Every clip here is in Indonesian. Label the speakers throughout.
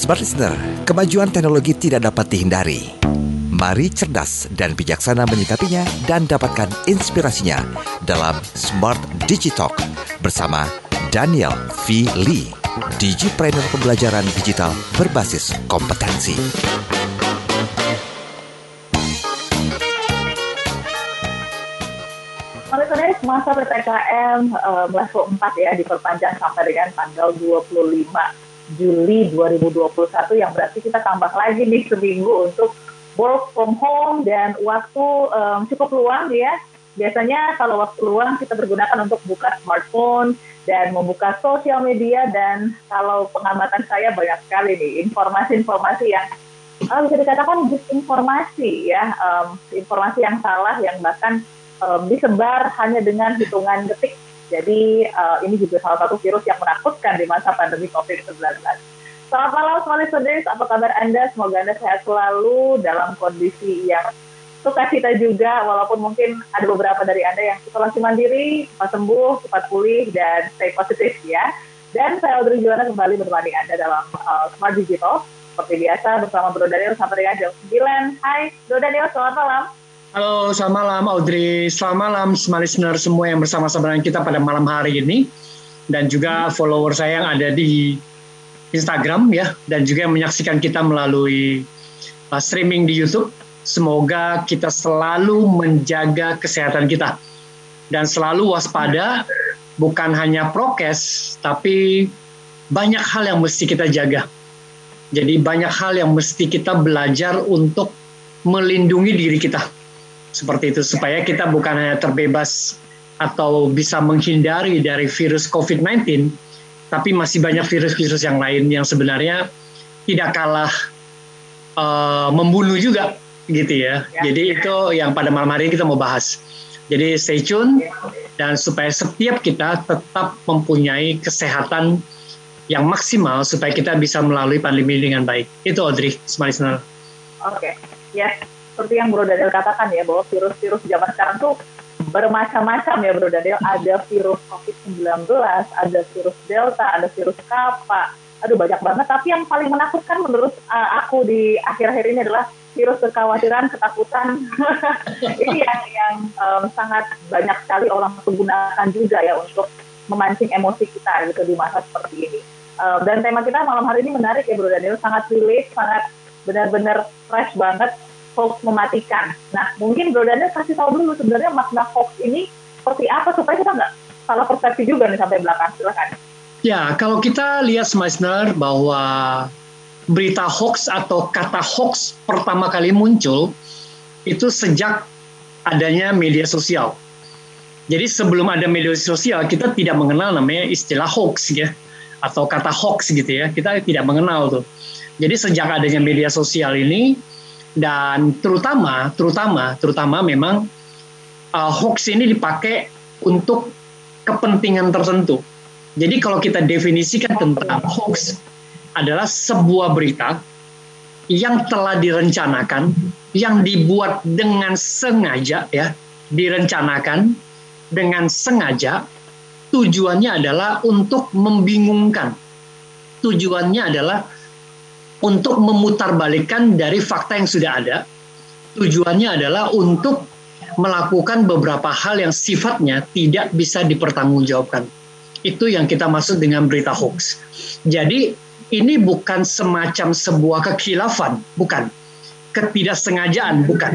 Speaker 1: Smart Listener, kemajuan teknologi tidak dapat dihindari. Mari cerdas dan bijaksana menyikapinya dan dapatkan inspirasinya dalam Smart Digitalk bersama Daniel V. Lee, Digipreneur Pembelajaran Digital Berbasis Kompetensi.
Speaker 2: Oleh masa PPKM um, level 4 ya diperpanjang sampai dengan tanggal 25 Juli 2021 yang berarti kita tambah lagi nih seminggu untuk work from home dan waktu um, cukup luang ya. Biasanya kalau waktu luang kita bergunakan untuk buka smartphone dan membuka sosial media dan kalau pengamatan saya banyak sekali nih informasi-informasi yang uh, bisa dikatakan disinformasi ya, um, informasi yang salah yang bahkan um, disebar hanya dengan hitungan detik jadi uh, ini juga salah satu virus yang menakutkan di masa pandemi COVID-19. Selamat malam semua listeners, apa kabar Anda? Semoga Anda sehat selalu dalam kondisi yang suka cita juga, walaupun mungkin ada beberapa dari Anda yang isolasi mandiri, cepat sembuh, cepat pulih, dan stay positif ya. Dan saya Audrey Juwana kembali menemani Anda dalam uh, Smart Digital. Seperti biasa bersama Bro Daniel sampai dengan jam 9. Hai Bro Daniel, selamat malam.
Speaker 3: Halo, selamat malam Audrey. Selamat malam semua listener semua yang bersama-sama dengan kita pada malam hari ini. Dan juga follower saya yang ada di Instagram ya. Dan juga yang menyaksikan kita melalui uh, streaming di Youtube. Semoga kita selalu menjaga kesehatan kita. Dan selalu waspada, bukan hanya prokes, tapi banyak hal yang mesti kita jaga. Jadi banyak hal yang mesti kita belajar untuk melindungi diri kita seperti itu supaya kita bukan hanya terbebas atau bisa menghindari dari virus COVID-19, tapi masih banyak virus-virus yang lain yang sebenarnya tidak kalah uh, membunuh juga gitu ya. ya. Jadi itu yang pada malam hari ini kita mau bahas. Jadi stay tune dan supaya setiap kita tetap mempunyai kesehatan yang maksimal supaya kita bisa melalui pandemi dengan baik. Itu Audrey, Smart
Speaker 2: Oke, okay. ya seperti yang Bro Daniel katakan ya bahwa virus-virus zaman sekarang tuh bermacam-macam ya Bro Daniel. Ada virus COVID-19, ada virus Delta, ada virus Kappa. Aduh banyak banget. Tapi yang paling menakutkan menurut uh, aku di akhir-akhir ini adalah virus kekhawatiran, ketakutan. ini yang yang um, sangat banyak sekali orang menggunakan juga ya untuk memancing emosi kita gitu di masa seperti ini. Um, dan tema kita malam hari ini menarik ya Bro Daniel, sangat relate, sangat benar-benar fresh banget hoax mematikan. Nah, mungkin Bro Daniel kasih tahu dulu sebenarnya makna hoax ini seperti apa supaya kita nggak salah persepsi juga nih sampai belakang. Silakan.
Speaker 3: Ya, kalau kita lihat Smeisner bahwa berita hoax atau kata hoax pertama kali muncul itu sejak adanya media sosial. Jadi sebelum ada media sosial kita tidak mengenal namanya istilah hoax ya atau kata hoax gitu ya. Kita tidak mengenal tuh. Jadi sejak adanya media sosial ini dan terutama terutama terutama memang uh, hoax ini dipakai untuk kepentingan tertentu. Jadi kalau kita definisikan tentang hoax adalah sebuah berita yang telah direncanakan, yang dibuat dengan sengaja ya, direncanakan dengan sengaja tujuannya adalah untuk membingungkan. Tujuannya adalah untuk memutarbalikkan dari fakta yang sudah ada. Tujuannya adalah untuk melakukan beberapa hal yang sifatnya tidak bisa dipertanggungjawabkan. Itu yang kita maksud dengan berita hoax. Jadi ini bukan semacam sebuah kekhilafan, bukan. Ketidaksengajaan, bukan.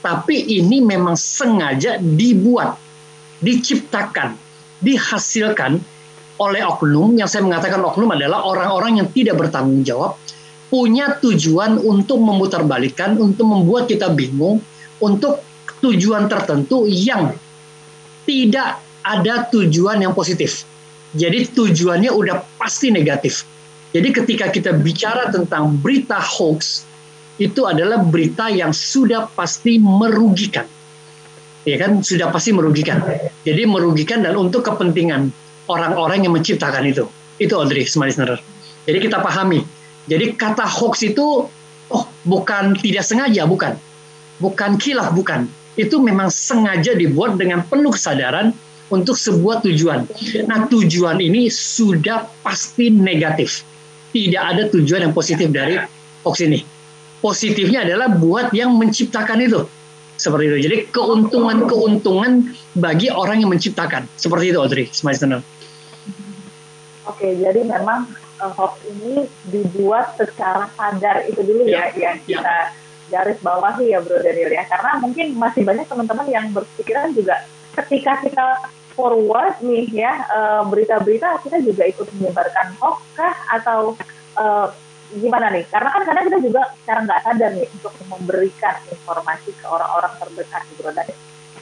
Speaker 3: Tapi ini memang sengaja dibuat, diciptakan, dihasilkan oleh oknum, yang saya mengatakan oknum adalah orang-orang yang tidak bertanggung jawab, punya tujuan untuk memutarbalikkan, untuk membuat kita bingung, untuk tujuan tertentu yang tidak ada tujuan yang positif. Jadi tujuannya udah pasti negatif. Jadi ketika kita bicara tentang berita hoax, itu adalah berita yang sudah pasti merugikan. Ya kan, sudah pasti merugikan. Jadi merugikan dan untuk kepentingan orang-orang yang menciptakan itu. Itu Audrey, listener. Jadi kita pahami jadi kata hoax itu oh bukan tidak sengaja, bukan. Bukan kilaf, bukan. Itu memang sengaja dibuat dengan penuh kesadaran untuk sebuah tujuan. Nah, tujuan ini sudah pasti negatif. tidak ada tujuan yang positif dari hoax ini. Positifnya adalah buat yang menciptakan itu. Seperti itu. Jadi keuntungan-keuntungan bagi orang yang menciptakan. Seperti itu Audrey,
Speaker 2: Oke, jadi memang uh, hoax ini dibuat secara sadar itu dulu ya, ya yang ya. kita garis bawahi ya Bro Daniel ya. Karena mungkin masih banyak teman-teman yang berpikiran juga ketika kita forward nih ya uh, berita-berita kita juga ikut menyebarkan hoax kah atau uh, gimana nih? Karena kan kadang kita juga secara nggak sadar nih untuk memberikan informasi ke orang-orang terdekat di Bro Daniel.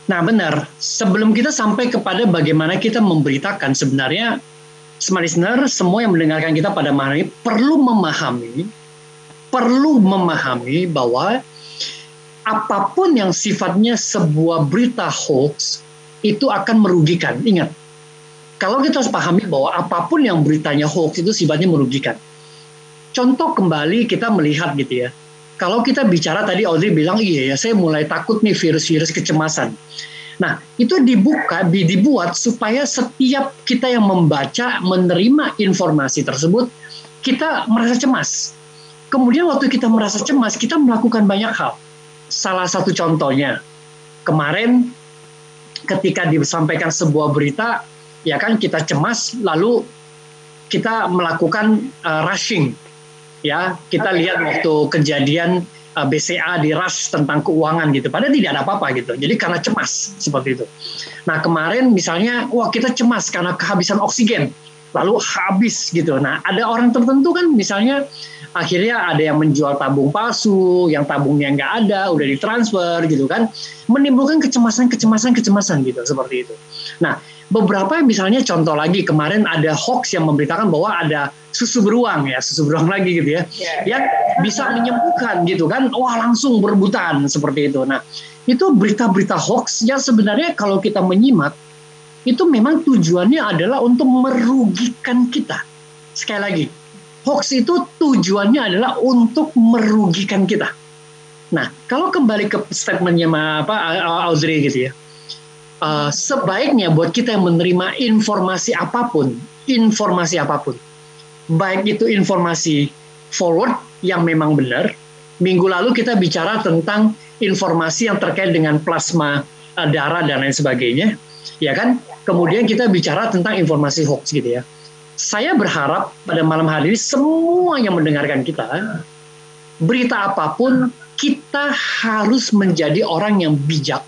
Speaker 3: Nah benar, sebelum kita sampai kepada bagaimana kita memberitakan sebenarnya smart listener semua yang mendengarkan kita pada malam ini perlu memahami perlu memahami bahwa apa pun yang sifatnya sebuah berita hoax itu akan merugikan. Ingat, kalau kita harus pahami bahwa apa pun yang beritanya hoax itu sifatnya merugikan. Contoh kembali kita melihat gitu ya. Kalau kita bicara tadi Audrey bilang iya ya saya mulai takut nih virus-virus kecemasan. Nah, itu dibuka, dibuat supaya setiap kita yang membaca, menerima informasi tersebut, kita merasa cemas. Kemudian waktu kita merasa cemas, kita melakukan banyak hal. Salah satu contohnya, kemarin ketika disampaikan sebuah berita, ya kan kita cemas, lalu kita melakukan uh, rushing, ya kita okay. lihat waktu kejadian BCA di rush tentang keuangan gitu, padahal tidak ada apa-apa gitu. Jadi karena cemas seperti itu. Nah kemarin misalnya, wah kita cemas karena kehabisan oksigen, lalu habis gitu. Nah ada orang tertentu kan misalnya akhirnya ada yang menjual tabung palsu, yang tabungnya nggak ada, udah ditransfer gitu kan, menimbulkan kecemasan, kecemasan, kecemasan gitu seperti itu. Nah, beberapa misalnya contoh lagi kemarin ada hoax yang memberitakan bahwa ada susu beruang ya, susu beruang lagi gitu ya, yeah. yang bisa menyembuhkan gitu kan, wah langsung berebutan seperti itu. Nah, itu berita-berita hoax yang sebenarnya kalau kita menyimak itu memang tujuannya adalah untuk merugikan kita. Sekali lagi, hoax itu tujuannya adalah untuk merugikan kita. Nah, kalau kembali ke statementnya apa Audrey gitu ya, uh, sebaiknya buat kita yang menerima informasi apa pun, informasi apa pun, baik itu informasi forward yang memang benar. Minggu lalu kita bicara tentang informasi yang terkait dengan plasma uh, darah dan lain sebagainya, ya kan? Kemudian kita bicara tentang informasi hoax gitu ya saya berharap pada malam hari ini semua yang mendengarkan kita, berita apa pun, kita harus menjadi orang yang bijak.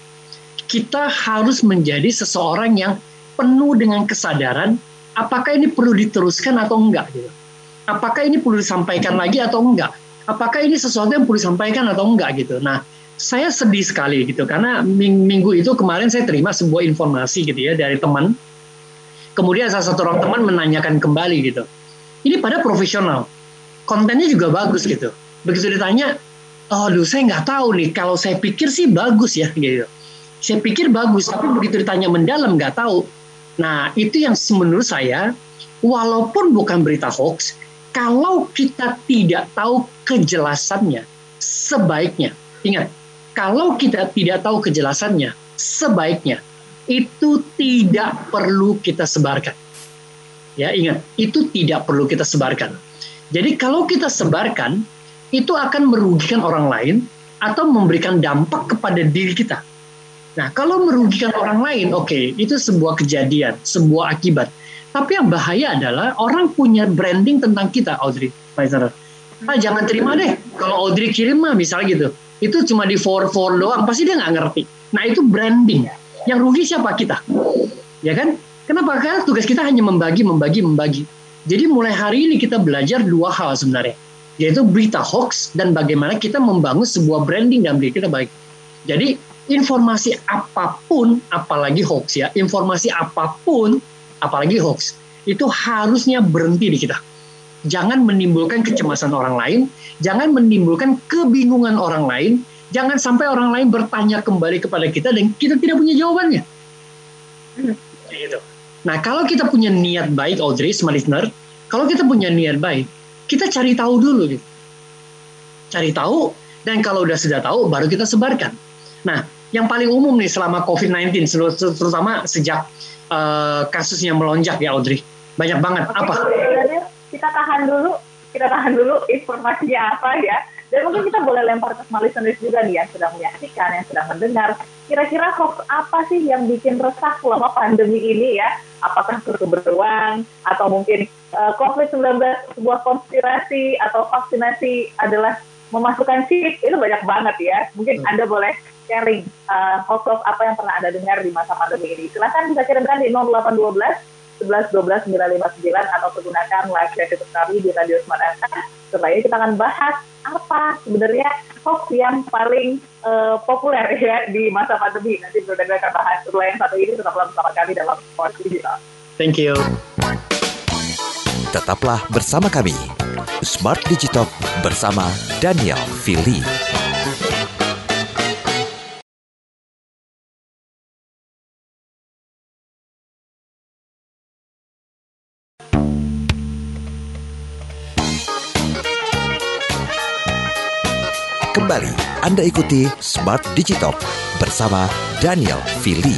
Speaker 3: Kita harus menjadi seseorang yang penuh dengan kesadaran apakah ini perlu diteruskan atau enggak gitu. Apakah ini perlu disampaikan lagi atau enggak? Apakah ini sesuatu yang perlu disampaikan atau enggak gitu. Nah, saya sedih sekali gitu karena minggu itu kemarin saya terima sebuah informasi gitu ya dari teman Kemudian salah satu orang teman menanyakan kembali gitu. Ini pada profesional, kontennya juga bagus gitu. Begitu ditanya, oh, aduh saya nggak tahu nih. Kalau saya pikir sih bagus ya gitu. Saya pikir bagus, tapi begitu ditanya mendalam nggak tahu. Nah itu yang menurut saya, walaupun bukan berita hoax, kalau kita tidak tahu kejelasannya, sebaiknya ingat, kalau kita tidak tahu kejelasannya, sebaiknya itu tidak perlu kita sebarkan. Ya, ingat, itu tidak perlu kita sebarkan. Jadi kalau kita sebarkan, itu akan merugikan orang lain atau memberikan dampak kepada diri kita. Nah, kalau merugikan orang lain, oke, okay, itu sebuah kejadian, sebuah akibat. Tapi yang bahaya adalah orang punya branding tentang kita, Audrey. Nah, jangan terima deh kalau Audrey kirim mah misalnya gitu. Itu cuma di forward forward doang, pasti dia nggak ngerti. Nah, itu branding. Yang rugi siapa kita? Ya kan? Kenapa? Karena tugas kita hanya membagi, membagi, membagi. Jadi mulai hari ini kita belajar dua hal sebenarnya, yaitu berita hoax dan bagaimana kita membangun sebuah branding dalam diri kita baik. Jadi informasi apa pun, apalagi hoax ya, informasi apa pun, apalagi hoax, itu harusnya berhenti di kita. Jangan menimbulkan kecemasan orang lain, jangan menimbulkan kebingungan orang lain, Jangan sampai orang lain bertanya kembali kepada kita dan kita tidak punya jawabannya. Gitu. Nah, kalau kita punya niat baik, Audrey, smart listener, kalau kita punya niat baik, kita cari tahu dulu. Gitu. Cari tahu, dan kalau udah sudah tahu, baru kita sebarkan. Nah, yang paling umum nih selama COVID-19, terutama sejak uh, kasusnya melonjak ya, Audrey. Banyak banget. Apa?
Speaker 2: Kita tahan dulu kita tahan dulu informasinya apa ya. Dan mungkin kita boleh lempar ke small listeners juga nih yang sedang menyaksikan, yang sedang mendengar. Kira-kira hoax apa sih yang bikin resah selama pandemi ini ya? Apakah beruang, atau mungkin uh, COVID-19 sebuah konspirasi, atau vaksinasi adalah memasukkan chip, itu banyak banget ya. Mungkin hmm. Anda boleh sharing uh, hoax apa yang pernah Anda dengar di masa pandemi ini. Silahkan bisa kirimkan di 0812 11 12 959 atau menggunakan live chat kami di Radio Smart FM supaya kita akan bahas apa sebenarnya hoax yang paling uh, populer ya di masa pandemi. Nanti sudah akan bahas setelah yang satu ini tetaplah bersama kami dalam Sport Digital.
Speaker 3: Thank you.
Speaker 1: Tetaplah bersama kami. Smart Digital bersama Daniel Fili. Anda ikuti Smart Digital bersama Daniel Fili.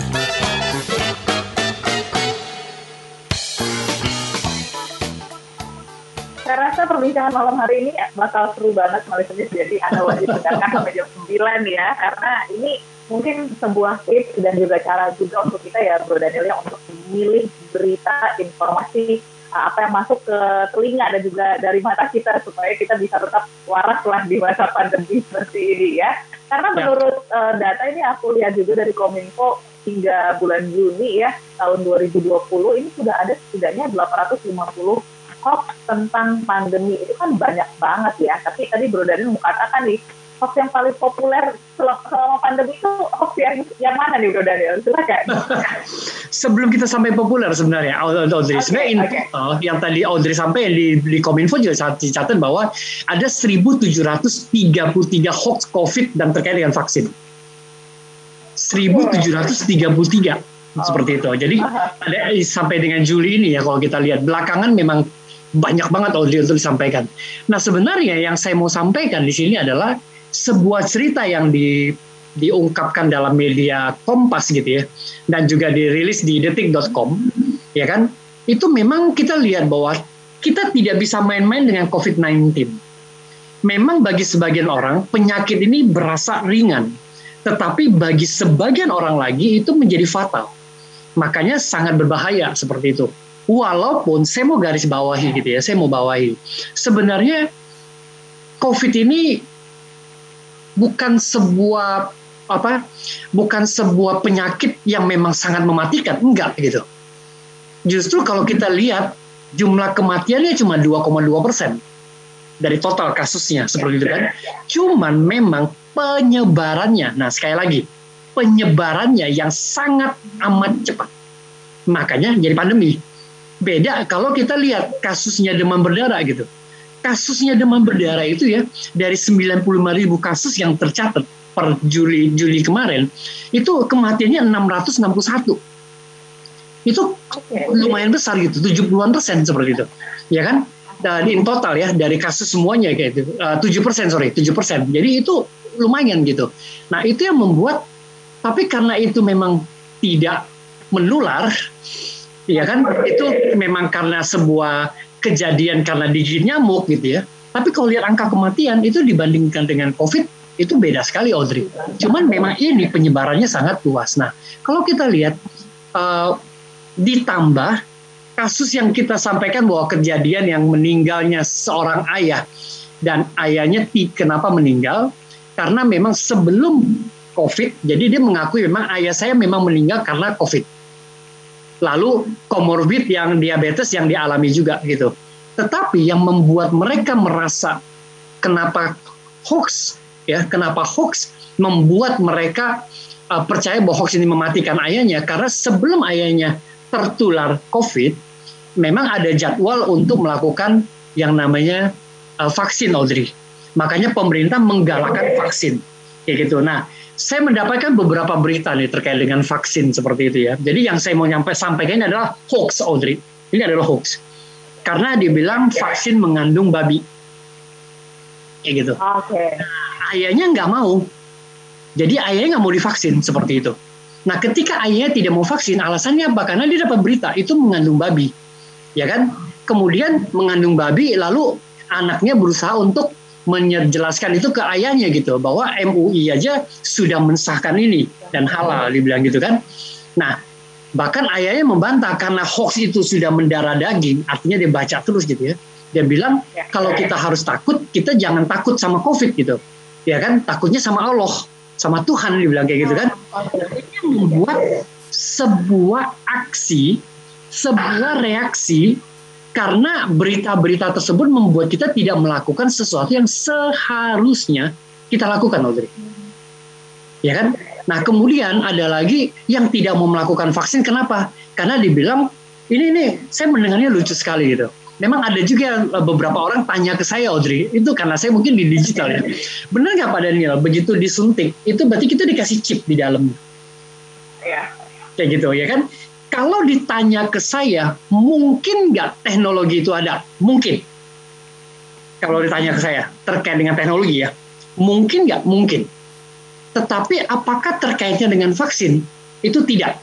Speaker 2: Saya rasa perbincangan malam hari ini bakal seru banget Malaysia jadi Anda wajib dengarkan sampai jam 9 ya karena ini mungkin sebuah tips dan juga cara juga untuk kita ya Bro Daniel ya untuk memilih berita informasi apa yang masuk ke telinga dan juga dari mata kita supaya kita bisa tetap waras lah di masa pandemi seperti ini ya. Karena ya. menurut uh, data ini aku lihat juga dari Kominfo hingga bulan Juni ya tahun 2020 ini sudah ada setidaknya 850 hoax tentang pandemi itu kan banyak banget ya. Tapi tadi Bro Daniel mengatakan nih hoax yang paling populer selama pandemi itu hoax yang yang mana nih Bro Daniel? Silakan.
Speaker 3: Sebelum kita sampai populer sebenarnya Audrey, okay, sebenarnya okay. Uh, yang tadi Audrey sampai di, di Kominfo juga saat dicatat bahwa ada 1.733 hoax COVID dan terkait dengan vaksin. 1.733 oh. seperti itu. Jadi ada sampai dengan Juli ini ya kalau kita lihat belakangan memang banyak banget Audrey untuk disampaikan. Nah sebenarnya yang saya mau sampaikan di sini adalah sebuah cerita yang di diungkapkan dalam media Kompas gitu ya dan juga dirilis di detik.com ya kan? Itu memang kita lihat bahwa kita tidak bisa main-main dengan COVID-19 memang bagi sebagian orang penyakit ini berasa ringan tetapi bagi sebagian orang lagi itu menjadi fatal. Makanya sangat berbahaya seperti itu. Walaupun saya mau garis bawahi gitu ya saya mau bawahi. Sebenarnya COVID ini bukan sebuah apa bukan sebuah penyakit yang memang sangat mematikan. Enggak gitu. Justru kalau kita lihat jumlah kematiannya cuma 2,2 persen dari total kasusnya seperti itu kan. Cuman memang penyebarannya nah sekali lagi penyebarannya yang sangat amat cepat. Makanya jadi pandemi. Beda kalau kita lihat kasusnya demam berdarah gitu kasusnya demam berdarah itu ya dari 95 ribu kasus yang tercatat per Juli Juli kemarin itu kematiannya 661 itu lumayan besar gitu 70-an persen seperti itu. Ya kan? Dan in total ya dari kasus semuanya kayak itu eh, tujuh persen sorry tujuh persen. Jadi itu lumayan gitu. Nah itu yang membuat tapi karena itu memang tidak menular ya kan? Itu memang karena sebuah kejadian karena digigit nyamuk gitu ya. Tapi kalau lihat angka kematian itu dibandingkan dengan COVID itu beda sekali Audrey. Cuman memang ini penyebarannya sangat luas. Nah kalau kita lihat uh, ditambah kasus yang kita sampaikan bahwa kejadian yang meninggalnya seorang ayah dan ayahnya kenapa meninggal karena memang sebelum COVID, jadi dia mengakui memang ayah saya memang meninggal karena COVID lalu komorbid yang diabetes yang dialami juga gitu. Tetapi yang membuat mereka merasa kenapa hoax ya, kenapa hoax membuat mereka uh, percaya bahwa hoax ini mematikan ayahnya karena sebelum ayahnya tertular COVID, memang ada jadwal untuk melakukan yang namanya uh, vaksin Audrey. Makanya pemerintah menggalakkan vaksin kayak gitu. Nah, saya mendapatkan beberapa berita nih terkait dengan vaksin seperti itu ya. Jadi yang saya mau nyampe sampaikan ini adalah hoax, Audrey. Ini adalah hoax. Karena dibilang vaksin mengandung babi. Kayak gitu. Oke. Okay. Nah, ayahnya nggak mau. Jadi ayahnya nggak mau divaksin seperti itu. Nah ketika ayahnya tidak mau vaksin, alasannya apa? Karena dia dapat berita itu mengandung babi. Ya kan? Kemudian mengandung babi, lalu anaknya berusaha untuk menjelaskan itu ke ayahnya gitu bahwa MUI aja sudah mensahkan ini dan halal dibilang gitu kan. Nah, bahkan ayahnya membantah karena hoax itu sudah mendarah daging, artinya dia baca terus gitu ya. Dia bilang ya. kalau kita harus takut, kita jangan takut sama COVID gitu. Ya kan, takutnya sama Allah, sama Tuhan dibilang kayak gitu kan. Ini membuat sebuah aksi, sebuah reaksi karena berita-berita tersebut membuat kita tidak melakukan sesuatu yang seharusnya kita lakukan, Audrey. Ya kan? Nah, kemudian ada lagi yang tidak mau melakukan vaksin. Kenapa? Karena dibilang ini nih, saya mendengarnya lucu sekali gitu. Memang ada juga eh, beberapa orang tanya ke saya, Audrey, itu karena saya mungkin di digital ya. Benar nggak Pak Daniel? Begitu disuntik, itu berarti kita dikasih chip di dalam. Ya. Kayak gitu, ya kan? Kalau ditanya ke saya, mungkin nggak teknologi itu ada? Mungkin. Kalau ditanya ke saya, terkait dengan teknologi ya. Mungkin nggak? Mungkin. Tetapi apakah terkaitnya dengan vaksin? Itu tidak.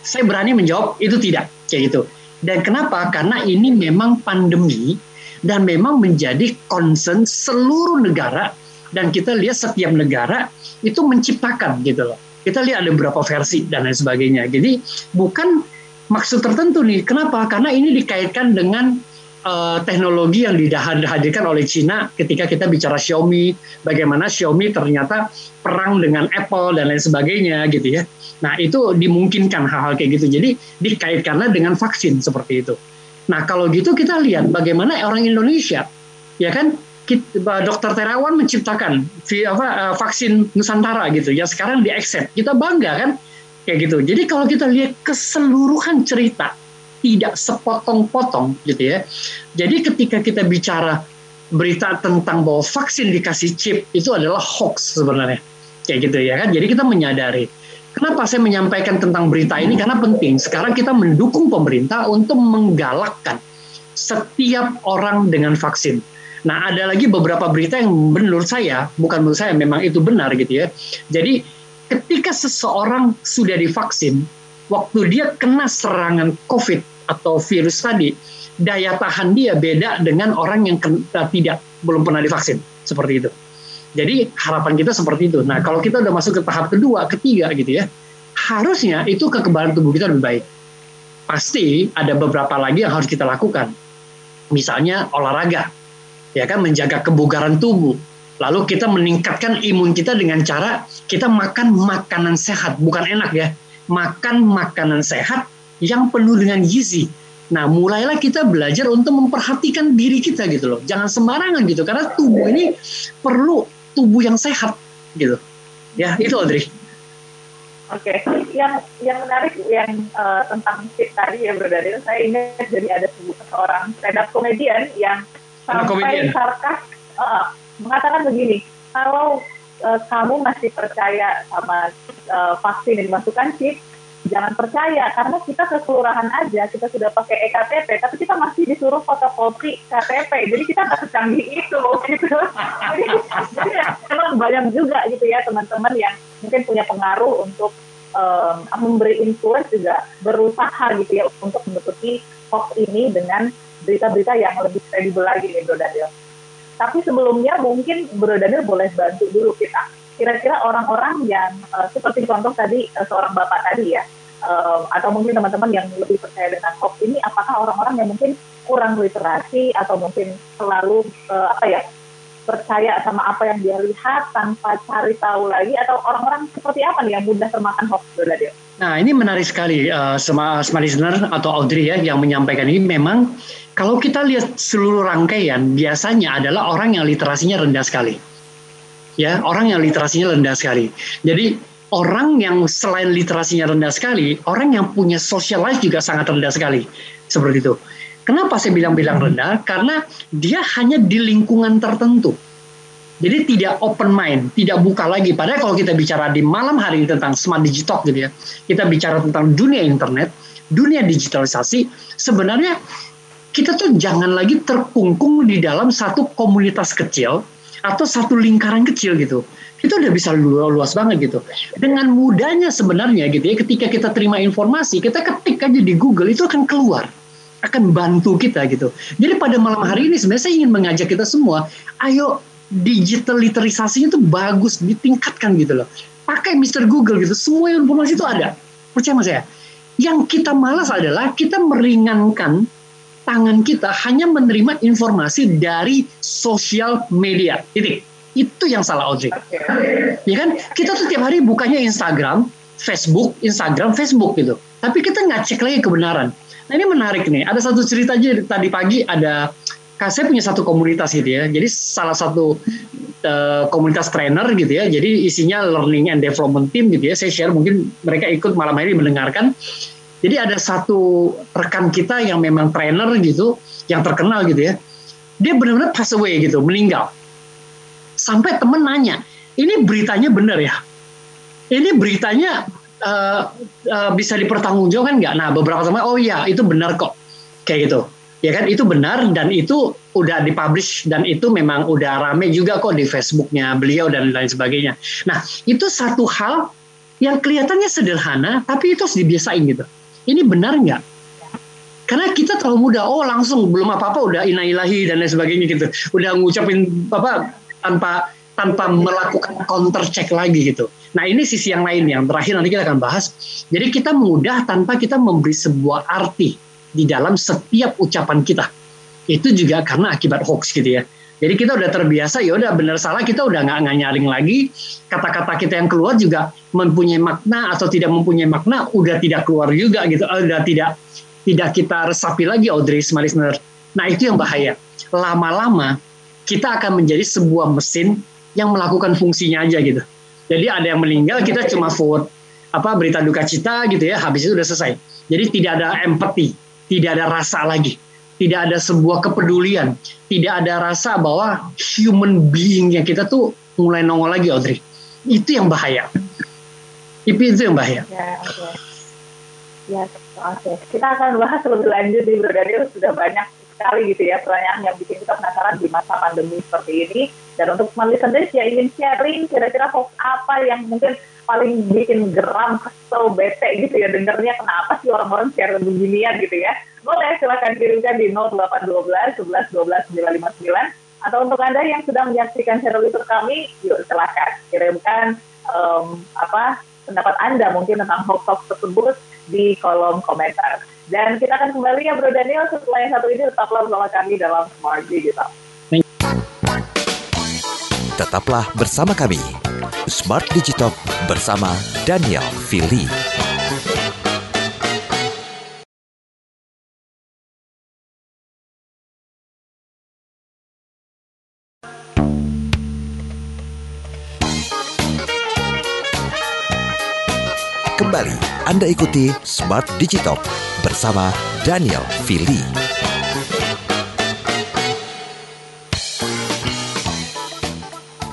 Speaker 3: Saya berani menjawab, itu tidak. Kayak gitu. Dan kenapa? Karena ini memang pandemi dan memang menjadi concern seluruh negara dan kita lihat setiap negara itu menciptakan gitu loh kita lihat ada beberapa versi dan lain sebagainya. Jadi bukan maksud tertentu nih. Kenapa? Karena ini dikaitkan dengan uh, teknologi yang dihadirkan oleh Cina ketika kita bicara Xiaomi, bagaimana Xiaomi ternyata perang dengan Apple dan lain sebagainya gitu ya. Nah itu dimungkinkan hal-hal kayak gitu. Jadi dikaitkanlah dengan vaksin seperti itu. Nah kalau gitu kita lihat bagaimana orang Indonesia, ya kan kita, dokter Terawan menciptakan apa, eh, vaksin Nusantara gitu ya sekarang di accept kita bangga kan? Kayak gitu. Jadi kalau kita lihat keseluruhan cerita tidak sepotong-potong gitu ya. Jadi ketika kita bicara berita tentang bahwa vaksin dikasih chip itu adalah hoax sebenarnya. Kayak gitu ya kan? Jadi kita menyadari. Kenapa saya menyampaikan tentang berita ini? Karena penting. Sekarang kita mendukung pemerintah untuk menggalakkan setiap orang dengan vaksin Nah, ada lagi beberapa berita yang menurut saya, bukan menurut saya, memang itu benar gitu ya. Jadi, ketika seseorang sudah divaksin, waktu dia kena serangan COVID atau virus tadi, daya tahan dia beda dengan orang yang kena, eh, tidak belum pernah divaksin seperti itu. Jadi harapan kita seperti itu. Nah kalau kita udah masuk ke tahap kedua, ketiga gitu ya, harusnya itu kekebalan tubuh kita lebih baik. Pasti ada beberapa lagi yang harus kita lakukan. Misalnya olahraga, ya kan menjaga kebugaran tubuh. Lalu kita meningkatkan imun kita dengan cara kita makan makanan sehat, bukan enak ya. Makan makanan sehat yang penuh dengan gizi. Nah, mulailah kita belajar untuk memperhatikan diri kita gitu loh. Jangan sembarangan gitu karena tubuh ini perlu tubuh yang sehat gitu. Ya, itu Audrey.
Speaker 2: Oke, okay. yang yang menarik yang uh, tentang fit tadi ya Bro saya ingat jadi ada seorang stand up komedian yang sampai sarkas uh, mengatakan begini, kalau uh, kamu masih percaya sama uh, vaksin yang dimasukkan chip, jangan percaya karena kita keseluruhan aja kita sudah pakai ektp tapi kita masih disuruh fotokopi KTP jadi kita nggak secanggih itu. Gitu jadi, jadi ya, memang banyak juga gitu ya teman-teman yang mungkin punya pengaruh untuk um, memberi influence juga berusaha gitu ya untuk menutupi hoax ini dengan berita-berita yang lebih kredibel lagi nih Bro Daniel. Tapi sebelumnya mungkin Bro Daniel boleh bantu dulu kita. Kira-kira orang-orang yang uh, seperti contoh tadi uh, seorang bapak tadi ya, uh, atau mungkin teman-teman yang lebih percaya dengan hoax ini, apakah orang-orang yang mungkin kurang literasi atau mungkin selalu uh, apa ya percaya sama apa yang dia lihat tanpa cari tahu lagi atau orang-orang seperti apa nih yang mudah termakan hoax Daniel?
Speaker 3: Nah ini menarik sekali uh, sama listener atau Audrey ya yang menyampaikan ini memang kalau kita lihat seluruh rangkaian, biasanya adalah orang yang literasinya rendah sekali. Ya, orang yang literasinya rendah sekali. Jadi orang yang selain literasinya rendah sekali, orang yang punya social life juga sangat rendah sekali. Seperti itu. Kenapa saya bilang-bilang rendah? Karena dia hanya di lingkungan tertentu. Jadi tidak open mind, tidak buka lagi. Padahal kalau kita bicara di malam hari ini tentang smart digital gitu ya, kita bicara tentang dunia internet, dunia digitalisasi, sebenarnya kita tuh jangan lagi terkungkung di dalam satu komunitas kecil atau satu lingkaran kecil gitu. Kita udah bisa luas banget gitu. Dengan mudahnya sebenarnya gitu ya, ketika kita terima informasi, kita ketik aja di Google itu akan keluar. Akan bantu kita gitu. Jadi pada malam hari ini sebenarnya saya ingin mengajak kita semua, ayo digital literasinya itu bagus, ditingkatkan gitu loh. Pakai Mr. Google gitu, semua informasi itu ada. Percaya sama saya. Yang kita malas adalah kita meringankan tangan kita hanya menerima informasi dari sosial media. Itu itu yang salah Audrey. Okay. Ya kan? Kita tuh tiap hari bukanya Instagram, Facebook, Instagram, Facebook gitu. Tapi kita nggak cek lagi kebenaran. Nah ini menarik nih. Ada satu cerita aja tadi pagi ada saya punya satu komunitas gitu ya. Jadi salah satu uh, komunitas trainer gitu ya. Jadi isinya learning and development team gitu ya. Saya share mungkin mereka ikut malam hari mendengarkan. Jadi ada satu rekan kita yang memang trainer gitu, yang terkenal gitu ya. Dia benar-benar pass away gitu, meninggal. Sampai temen nanya, ini beritanya benar ya? Ini beritanya uh, uh, bisa dipertanggungjawabkan nggak? Nah beberapa teman, oh iya itu benar kok, kayak gitu. Ya kan itu benar dan itu udah dipublish dan itu memang udah rame juga kok di Facebooknya beliau dan lain sebagainya. Nah itu satu hal yang kelihatannya sederhana tapi itu harus dibiasain gitu. Ini benar nggak? Karena kita terlalu mudah, oh langsung belum apa-apa udah inailahi dan lain sebagainya gitu. Udah ngucapin apa tanpa tanpa melakukan counter check lagi gitu. Nah ini sisi yang lain yang terakhir nanti kita akan bahas. Jadi kita mudah tanpa kita memberi sebuah arti di dalam setiap ucapan kita. Itu juga karena akibat hoax gitu ya. Jadi kita udah terbiasa ya udah benar salah kita udah nggak nyaring lagi kata-kata kita yang keluar juga mempunyai makna atau tidak mempunyai makna udah tidak keluar juga gitu eh, udah tidak tidak kita resapi lagi Audrey listener. Nah itu yang bahaya. Lama-lama kita akan menjadi sebuah mesin yang melakukan fungsinya aja gitu. Jadi ada yang meninggal kita cuma vote apa berita duka cita gitu ya, habis itu udah selesai. Jadi tidak ada empati, tidak ada rasa lagi, tidak ada sebuah kepedulian, tidak ada rasa bahwa human being yang kita tuh mulai nongol lagi Audrey. Itu yang bahaya. Itu itu yang bahaya.
Speaker 2: Ya, okay. Ya, oke. Okay. Kita akan bahas lebih lanjut di Bro sudah banyak sekali gitu ya pertanyaan yang bikin kita penasaran di masa pandemi seperti ini. Dan untuk listeners yang ingin sharing kira-kira hoax apa yang mungkin paling bikin geram, kesel, bete gitu ya dengernya kenapa sih orang-orang share beginian gitu ya. Boleh silahkan kirimkan di 0812 11 12 959 atau untuk Anda yang sudah menyaksikan channel YouTube kami, yuk silahkan kirimkan um, apa pendapat Anda mungkin tentang hoax-hoax tersebut di kolom komentar. Dan kita akan kembali ya Bro Daniel setelah yang satu ini tetaplah bersama kami dalam Smart Digital.
Speaker 1: Tetaplah bersama kami, Smart Digital bersama Daniel Fili. Kembali Anda ikuti Smart Digital bersama Daniel Fili.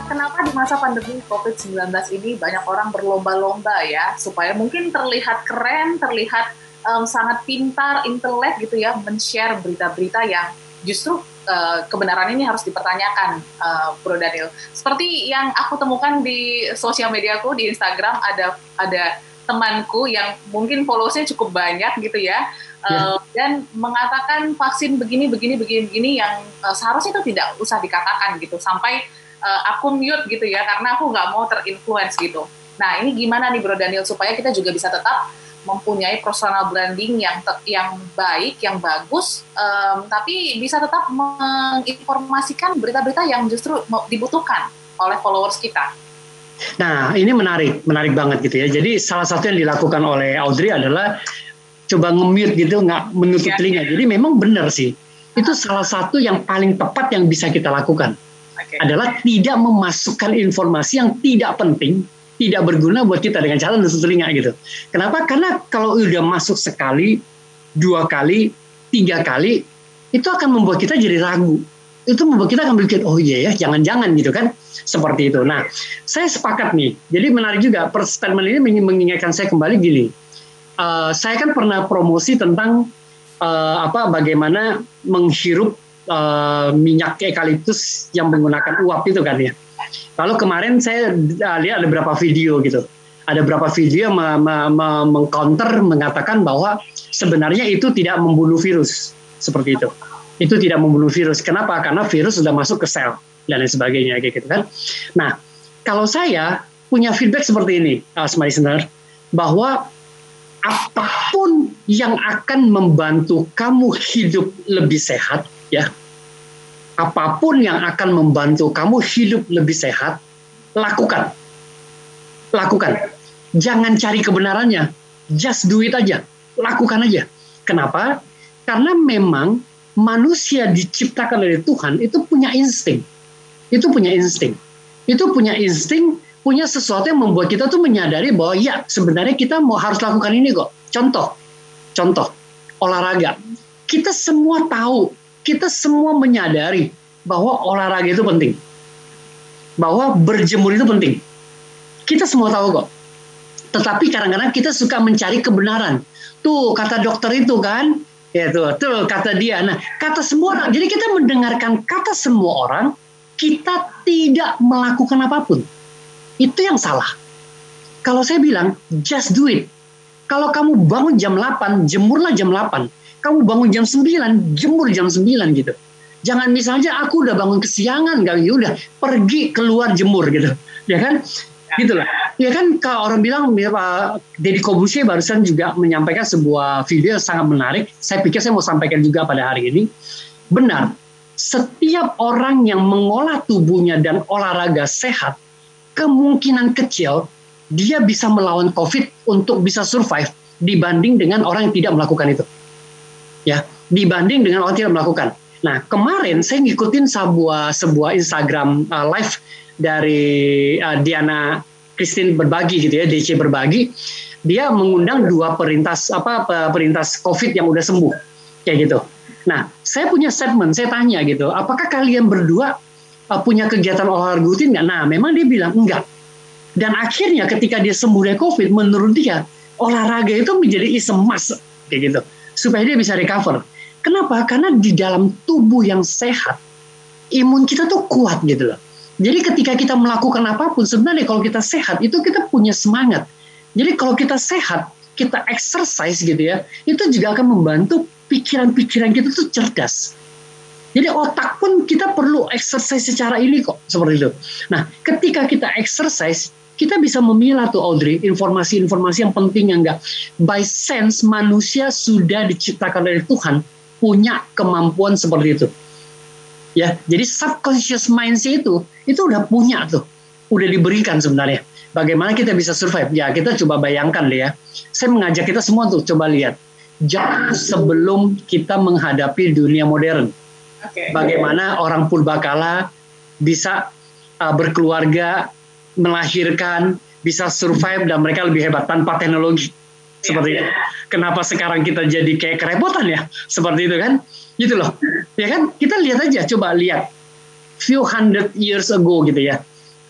Speaker 4: Kenapa di masa pandemi COVID-19 ini banyak orang berlomba-lomba ya supaya mungkin terlihat keren, terlihat um, sangat pintar, intelek gitu ya, men-share berita-berita yang justru uh, kebenaran ini harus dipertanyakan, uh, Bro Daniel. Seperti yang aku temukan di sosial mediaku di Instagram ada ada temanku yang mungkin followersnya cukup banyak gitu ya, yeah. uh, dan mengatakan vaksin begini begini begini begini yang uh, seharusnya itu tidak usah dikatakan gitu sampai uh, aku mute gitu ya karena aku nggak mau terinfluence gitu. Nah ini gimana nih Bro Daniel supaya kita juga bisa tetap mempunyai personal branding yang yang baik, yang bagus, um, tapi bisa tetap menginformasikan berita-berita yang justru dibutuhkan oleh followers kita.
Speaker 3: Nah, ini menarik, menarik banget gitu ya. Jadi salah satu yang dilakukan oleh Audrey adalah coba nge-mute gitu, nggak menutup ya, telinga. Jadi memang benar sih. Itu salah satu yang paling tepat yang bisa kita lakukan. Okay. Adalah tidak memasukkan informasi yang tidak penting, tidak berguna buat kita dengan cara menutup telinga gitu. Kenapa? Karena kalau udah masuk sekali, dua kali, tiga kali, itu akan membuat kita jadi ragu itu membuat kita akan berpikir oh iya ya jangan-jangan gitu kan seperti itu. Nah saya sepakat nih. Jadi menarik juga statement ini mengingatkan saya kembali gini. Uh, saya kan pernah promosi tentang uh, apa bagaimana menghirup uh, minyak eukaliptus yang menggunakan uap itu kan ya. Lalu kemarin saya lihat ada beberapa video gitu. ada beberapa video yang mengcounter mengatakan bahwa sebenarnya itu tidak membunuh virus seperti itu. Itu tidak membunuh virus. Kenapa? Karena virus sudah masuk ke sel dan lain sebagainya gitu kan. Nah, kalau saya punya feedback seperti ini, uh, listener, bahwa apa pun yang akan membantu kamu hidup lebih sehat, ya, apa pun yang akan membantu kamu hidup lebih sehat, lakukan. Lakukan. Jangan cari kebenarannya, just do it aja, lakukan aja. Kenapa? Karena memang manusia diciptakan oleh Tuhan itu punya insting, itu punya insting, itu punya insting, punya sesuatu yang membuat kita tuh menyadari bahwa ya sebenarnya kita mau harus lakukan ini kok. Contoh, contoh olahraga. Kita semua tahu, kita semua menyadari bahwa olahraga itu penting, bahwa berjemur itu penting. Kita semua tahu kok. Tetapi kadang-kadang kita suka mencari kebenaran. Tuh kata dokter itu kan, ya tuh, tuh kata dia. Nah, kata semua orang. Jadi kita mendengarkan kata semua orang, kita tidak melakukan apa pun. Itu yang salah. Kalau saya bilang, just do it. Kalau kamu bangun jam 8, jemurlah jam 8. Kamu bangun jam 9, jemur jam 9 gitu. Jangan misalnya aku udah bangun kesiangan, gak ya udah pergi keluar jemur gitu. Ya kan? Gitu lah. Ya kan kalau orang bilang Pak Deddy Kobusier barusan juga menyampaikan sebuah video yang sangat menarik. Saya pikir saya mau sampaikan juga pada hari ini. Benar, setiap orang yang mengolah tubuhnya dan olahraga sehat, kemungkinan kecil dia bisa melawan COVID untuk bisa survive dibanding dengan orang yang tidak melakukan itu. Ya, dibanding dengan orang yang tidak melakukan. Nah, kemarin saya ngikutin sebuah sebuah Instagram uh, live dari uh, Diana Christine berbagi gitu ya, DC berbagi, dia mengundang dua perintas apa perintas COVID yang udah sembuh kayak gitu. Nah, saya punya statement, saya tanya gitu, apakah kalian berdua uh, punya kegiatan olahraga rutin nggak? Nah, memang dia bilang enggak. Dan akhirnya ketika dia sembuh dari COVID, menurut dia olahraga itu menjadi isem mas kayak gitu, supaya dia bisa recover. Kenapa? Karena di dalam tubuh yang sehat, imun kita tuh kuat gitu loh. Jadi ketika kita melakukan apa pun, sebenarnya kalau kita sehat, itu kita punya semangat. Jadi kalau kita sehat, kita exercise gitu ya, itu juga akan membantu pikiran-pikiran kita tuh cerdas. Jadi otak pun kita perlu exercise secara ini kok, seperti itu. Nah, ketika kita exercise, kita bisa memilah tuh Audrey, informasi-informasi yang penting yang enggak. By sense, manusia sudah diciptakan oleh Tuhan, punya kemampuan seperti itu ya jadi subconscious mind sih itu itu udah punya tuh udah diberikan sebenarnya bagaimana kita bisa survive ya kita coba bayangkan deh ya saya mengajak kita semua tuh coba lihat jauh sebelum kita menghadapi dunia modern okay. bagaimana orang purbakala bisa uh, berkeluarga melahirkan bisa survive dan mereka lebih hebat tanpa teknologi seperti itu. Kenapa sekarang kita jadi kayak kerepotan ya? Seperti itu kan? Gitu loh. Ya kan? Kita lihat aja, coba lihat. Few hundred years ago gitu ya.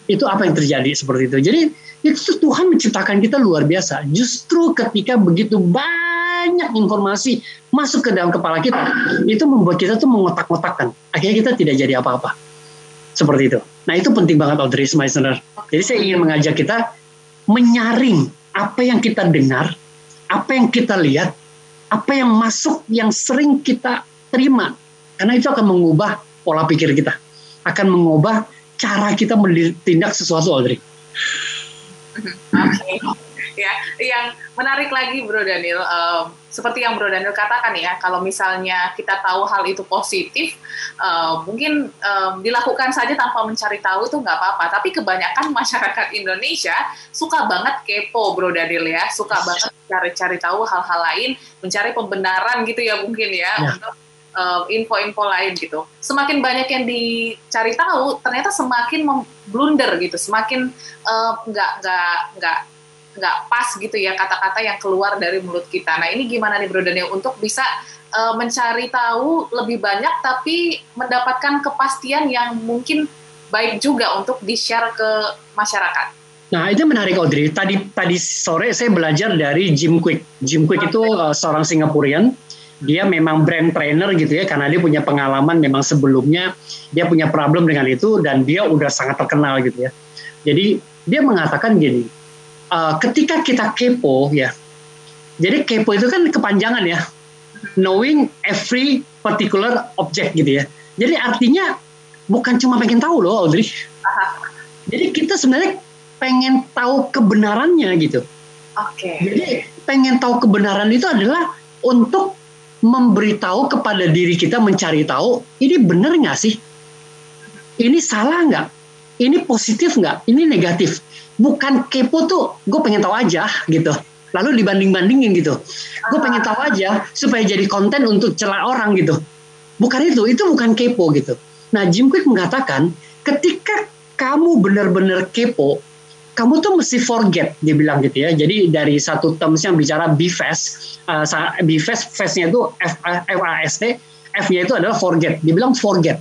Speaker 3: Itu apa yang terjadi seperti itu. Jadi itu Tuhan menciptakan kita luar biasa. Justru ketika begitu banyak informasi masuk ke dalam kepala kita, itu membuat kita tuh mengotak-ngotakkan. Akhirnya kita tidak jadi apa-apa. Seperti itu. Nah itu penting banget Audrey Meissner. Jadi saya ingin mengajak kita menyaring apa yang kita dengar, apa yang kita lihat, apa yang masuk yang sering kita terima. Karena itu akan mengubah pola pikir kita. Akan mengubah cara kita mentindak sesuatu, Audrey.
Speaker 4: Okay ya. Yang menarik lagi Bro Daniel, um, seperti yang Bro Daniel katakan ya, kalau misalnya kita tahu hal itu positif, uh, mungkin um, dilakukan saja tanpa mencari tahu itu nggak apa-apa. Tapi kebanyakan masyarakat Indonesia suka banget kepo Bro Daniel ya, suka banget cari-cari tahu hal-hal lain, mencari pembenaran gitu ya mungkin ya, ya. untuk info-info lain gitu. Semakin banyak yang dicari tahu, ternyata semakin blunder gitu, semakin nggak uh, nggak nggak nggak pas gitu ya kata-kata yang keluar dari mulut kita. Nah ini gimana nih Bro Daniel untuk bisa uh, mencari tahu lebih banyak tapi mendapatkan kepastian yang mungkin baik juga untuk di-share ke masyarakat.
Speaker 3: Nah itu menarik Audrey. Tadi tadi sore saya belajar dari Jim Quick. Jim Quick itu uh, seorang Singapurian. Dia memang brand trainer gitu ya karena dia punya pengalaman memang sebelumnya dia punya problem dengan itu dan dia udah sangat terkenal gitu ya. Jadi dia mengatakan gini, uh, ketika kita kepo ya, jadi kepo itu kan kepanjangan ya, knowing every particular object gitu ya. Jadi artinya bukan cuma pengen tahu loh Audrey. Jadi kita sebenarnya pengen tahu kebenarannya gitu.
Speaker 4: Oke. Okay.
Speaker 3: Jadi pengen tahu kebenaran itu adalah untuk memberitahu kepada diri kita mencari tahu ini benar nggak sih? Ini salah nggak? Ini positif nggak? Ini negatif? Bukan kepo tuh, gue pengen tahu aja gitu. Lalu dibanding-bandingin gitu. Gue pengen tahu aja supaya jadi konten untuk celah orang gitu. Bukan itu, itu bukan kepo gitu. Nah Jim Quick mengatakan ketika kamu benar-benar kepo, kamu tuh mesti forget dia bilang gitu ya. Jadi dari satu terms yang bicara be fast, uh, be fast, fastnya itu S T, F-nya itu adalah forget. Dia bilang forget.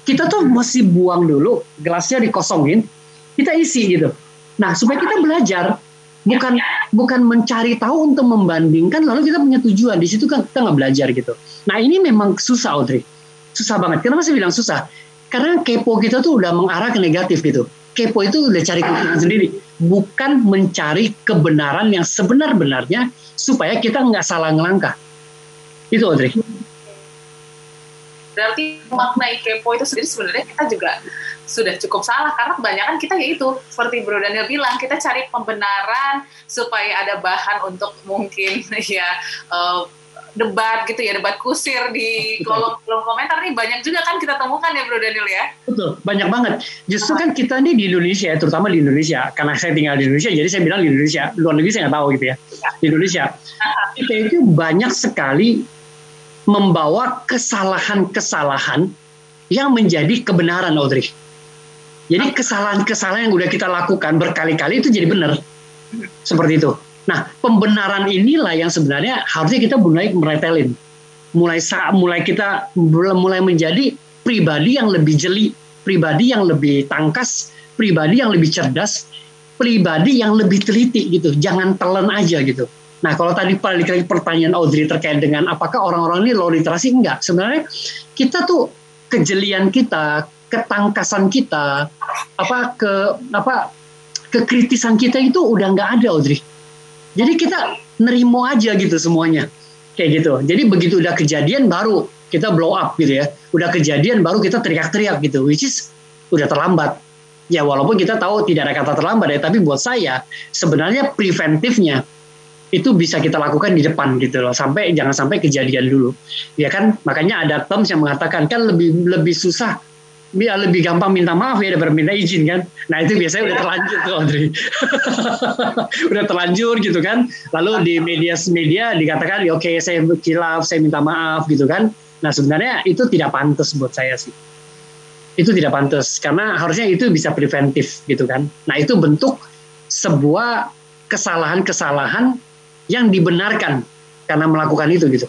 Speaker 3: Kita tuh mesti buang dulu, gelasnya dikosongin, kita isi gitu. Nah supaya kita belajar, bukan bukan mencari tahu untuk membandingkan, lalu kita punya tujuan di situ kan kita nggak belajar gitu. Nah ini memang susah Audrey, susah banget. Kenapa saya bilang susah? Karena kepo kita tuh udah mengarah ke negatif gitu kepo itu udah cari kebenaran sendiri, bukan mencari kebenaran yang sebenar-benarnya supaya kita nggak salah ngelangkah. Itu Audrey.
Speaker 4: Berarti maknai kepo itu sendiri sebenarnya kita juga sudah cukup salah karena kebanyakan kita ya itu seperti Bro Daniel bilang kita cari pembenaran supaya ada bahan untuk mungkin ya uh, debat gitu ya, debat kusir di kolom kolom komentar nih banyak juga kan kita temukan ya Bro Daniel ya.
Speaker 3: Betul, banyak banget. Justru kan kita nih di Indonesia, terutama di Indonesia, karena saya tinggal di Indonesia, jadi saya bilang di Indonesia, luar negeri saya nggak tahu gitu ya. Di Indonesia, kita itu banyak sekali membawa kesalahan-kesalahan yang menjadi kebenaran, Audrey. Jadi kesalahan-kesalahan yang udah kita lakukan berkali-kali itu jadi benar. Seperti itu. Nah, pembenaran inilah yang sebenarnya harusnya kita mulai meretelin. Mulai saat mulai kita mulai menjadi pribadi yang lebih jeli, pribadi yang lebih tangkas, pribadi yang lebih cerdas, pribadi yang lebih teliti gitu. Jangan telan aja gitu. Nah, kalau tadi balik lagi pertanyaan Audrey terkait dengan apakah orang-orang ini low literasi enggak? Sebenarnya kita tuh kejelian kita, ketangkasan kita, apa ke apa kekritisan kita itu udah nggak ada Audrey jadi kita nerimo aja gitu semuanya. Kayak gitu. Jadi begitu udah kejadian baru kita blow up gitu ya. Udah kejadian baru kita teriak-teriak gitu. Which is udah terlambat. Ya walaupun kita tahu tidak ada kata terlambat ya. Tapi buat saya sebenarnya preventifnya itu bisa kita lakukan di depan gitu loh sampai jangan sampai kejadian dulu ya kan makanya ada terms yang mengatakan kan lebih lebih susah biar lebih gampang minta maaf ya daripada minta izin kan. Nah itu biasanya udah terlanjur tuh Audrey. udah terlanjur gitu kan. Lalu di media media dikatakan oke okay, saya kilaf, saya minta maaf gitu kan. Nah sebenarnya itu tidak pantas buat saya sih. Itu tidak pantas karena harusnya itu bisa preventif gitu kan. Nah itu bentuk sebuah kesalahan-kesalahan yang dibenarkan karena melakukan itu gitu.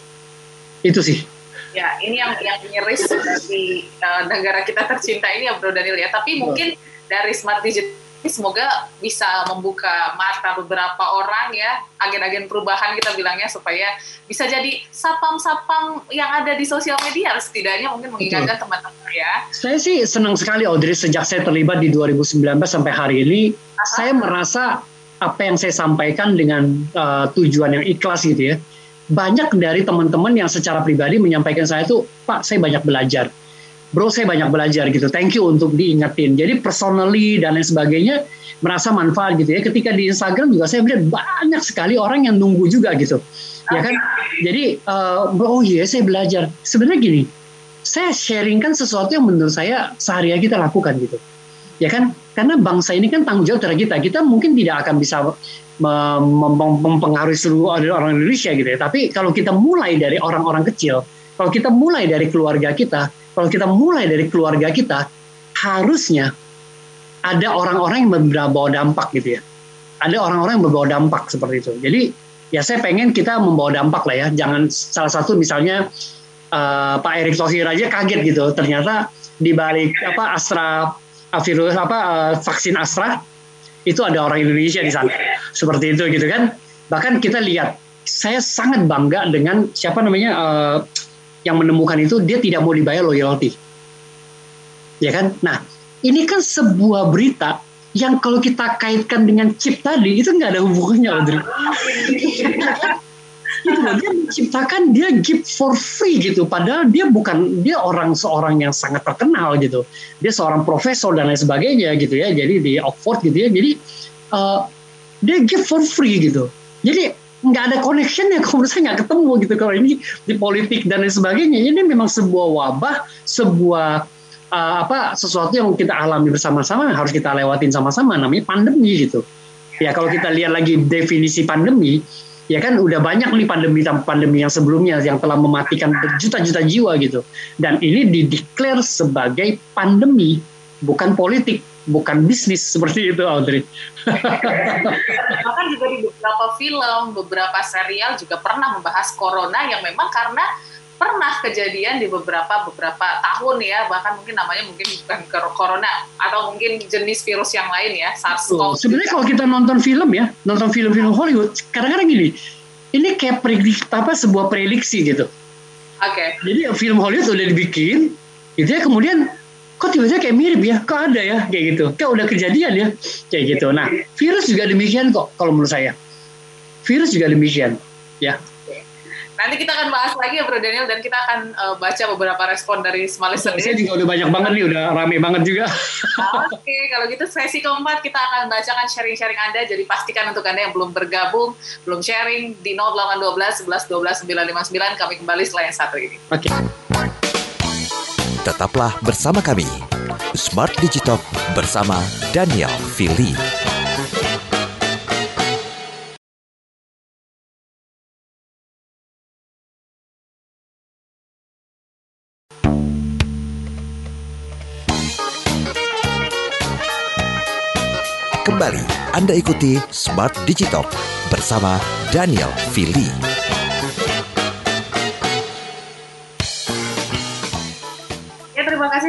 Speaker 3: Itu sih.
Speaker 4: Ya, ini yang yang miris dari uh, negara kita tercinta ini ya Bro Daniel ya. Tapi mungkin dari Smart Digital ini semoga bisa membuka mata beberapa orang ya, agen-agen perubahan kita bilangnya supaya bisa jadi sapam-sapam yang ada di sosial media setidaknya mungkin mengingatkan teman-teman ya.
Speaker 3: Saya sih senang sekali Audrey sejak saya terlibat di 2019 sampai hari ini, Aha. saya merasa apa yang saya sampaikan dengan uh, tujuan yang ikhlas gitu ya banyak dari teman-teman yang secara pribadi menyampaikan saya tuh, Pak, saya banyak belajar. Bro, saya banyak belajar gitu. Thank you untuk diingetin. Jadi personally dan lain sebagainya merasa manfaat gitu ya. Ketika di Instagram juga saya melihat banyak sekali orang yang nunggu juga gitu. Ya kan? Jadi, uh, oh iya saya belajar. Sebenarnya gini, saya sharingkan sesuatu yang menurut saya sehari-hari kita lakukan gitu. Ya kan? Karena bangsa ini kan tanggung jawab terhadap kita. Kita mungkin tidak akan bisa mempengaruhi seluruh orang Indonesia gitu ya. Tapi kalau kita mulai dari orang-orang kecil, kalau kita mulai dari keluarga kita, kalau kita mulai dari keluarga kita, harusnya ada orang-orang yang membawa dampak gitu ya. Ada orang-orang yang membawa dampak seperti itu. Jadi ya saya pengen kita membawa dampak lah ya. Jangan salah satu misalnya uh, Pak Erick Thohir aja kaget gitu. Ternyata di balik apa Astra virus apa uh, vaksin Astra itu ada orang Indonesia di sana. Seperti itu gitu kan. Bahkan kita lihat saya sangat bangga dengan siapa namanya uh, yang menemukan itu dia tidak mau dibayar loyalty. Ya kan? Nah ini kan sebuah berita yang kalau kita kaitkan dengan chip tadi itu nggak ada hubungannya Audrey. loh, dia menciptakan dia give for free gitu. Padahal dia bukan dia orang seorang yang sangat terkenal gitu. Dia seorang profesor dan lain sebagainya gitu ya. Jadi di Oxford gitu ya. Jadi uh, dia give for free gitu. Jadi nggak ada connection ya kalau menurut saya nggak ketemu gitu. Kalau ini di politik dan lain sebagainya. Ini memang sebuah wabah sebuah uh, apa sesuatu yang kita alami bersama-sama harus kita lewatin sama-sama. Namanya pandemi gitu. Ya kalau kita lihat lagi definisi pandemi ya kan udah banyak nih pandemi pandemi yang sebelumnya yang telah mematikan berjuta-juta jiwa gitu. Dan ini dideklar sebagai pandemi bukan politik bukan bisnis seperti itu Audrey.
Speaker 4: Bahkan juga di beberapa film beberapa serial juga pernah membahas corona yang memang karena pernah kejadian di beberapa beberapa tahun ya bahkan mungkin namanya mungkin bukan corona atau mungkin jenis virus yang lain ya SARS-CoV.
Speaker 3: Sebenarnya kalau kita nonton film ya nonton film-film Hollywood kadang-kadang gini ini kayak prediksi apa sebuah prediksi gitu.
Speaker 4: Oke. Okay.
Speaker 3: Jadi film Hollywood udah dibikin gitu ya kemudian kok tiba-tiba kayak mirip ya kok ada ya kayak gitu kayak udah kejadian ya kayak gitu. Nah virus juga demikian kok kalau menurut saya virus juga demikian ya
Speaker 4: Nanti kita akan bahas lagi ya Bro Daniel dan kita akan uh, baca beberapa respon dari small listener.
Speaker 3: Saya juga udah banyak banget nih, udah rame banget juga.
Speaker 4: Oke, okay, kalau gitu sesi keempat kita akan bacakan sharing-sharing Anda. Jadi pastikan untuk Anda yang belum bergabung, belum sharing di 0812 11 12 959 kami kembali setelah yang satu ini.
Speaker 3: Oke. Okay.
Speaker 1: Tetaplah bersama kami. Smart Digital bersama Daniel Fili. Kembali Anda ikuti Smart Digital bersama Daniel Fili.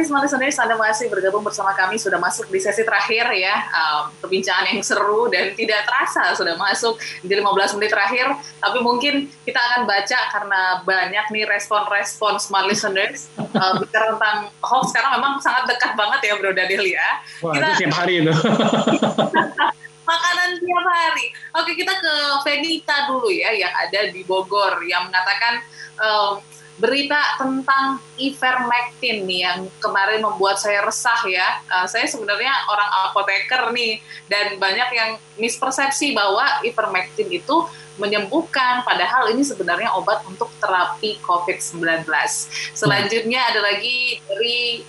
Speaker 4: Kasih semua listeners Anda masih bergabung bersama kami sudah masuk di sesi terakhir ya um, perbincangan yang seru dan tidak terasa sudah masuk di 15 menit terakhir tapi mungkin kita akan baca karena banyak nih respon-respon smart listeners uh, bicara tentang hoax karena memang sangat dekat banget ya Bro Daniel ya.
Speaker 3: Wah, kita, itu tiap hari itu.
Speaker 4: makanan tiap hari. Oke, kita ke Venita dulu ya yang ada di Bogor yang mengatakan um, berita tentang ivermectin nih yang kemarin membuat saya resah ya. Uh, saya sebenarnya orang apoteker nih dan banyak yang mispersepsi bahwa ivermectin itu menyembuhkan padahal ini sebenarnya obat untuk terapi COVID-19. Selanjutnya ada lagi dari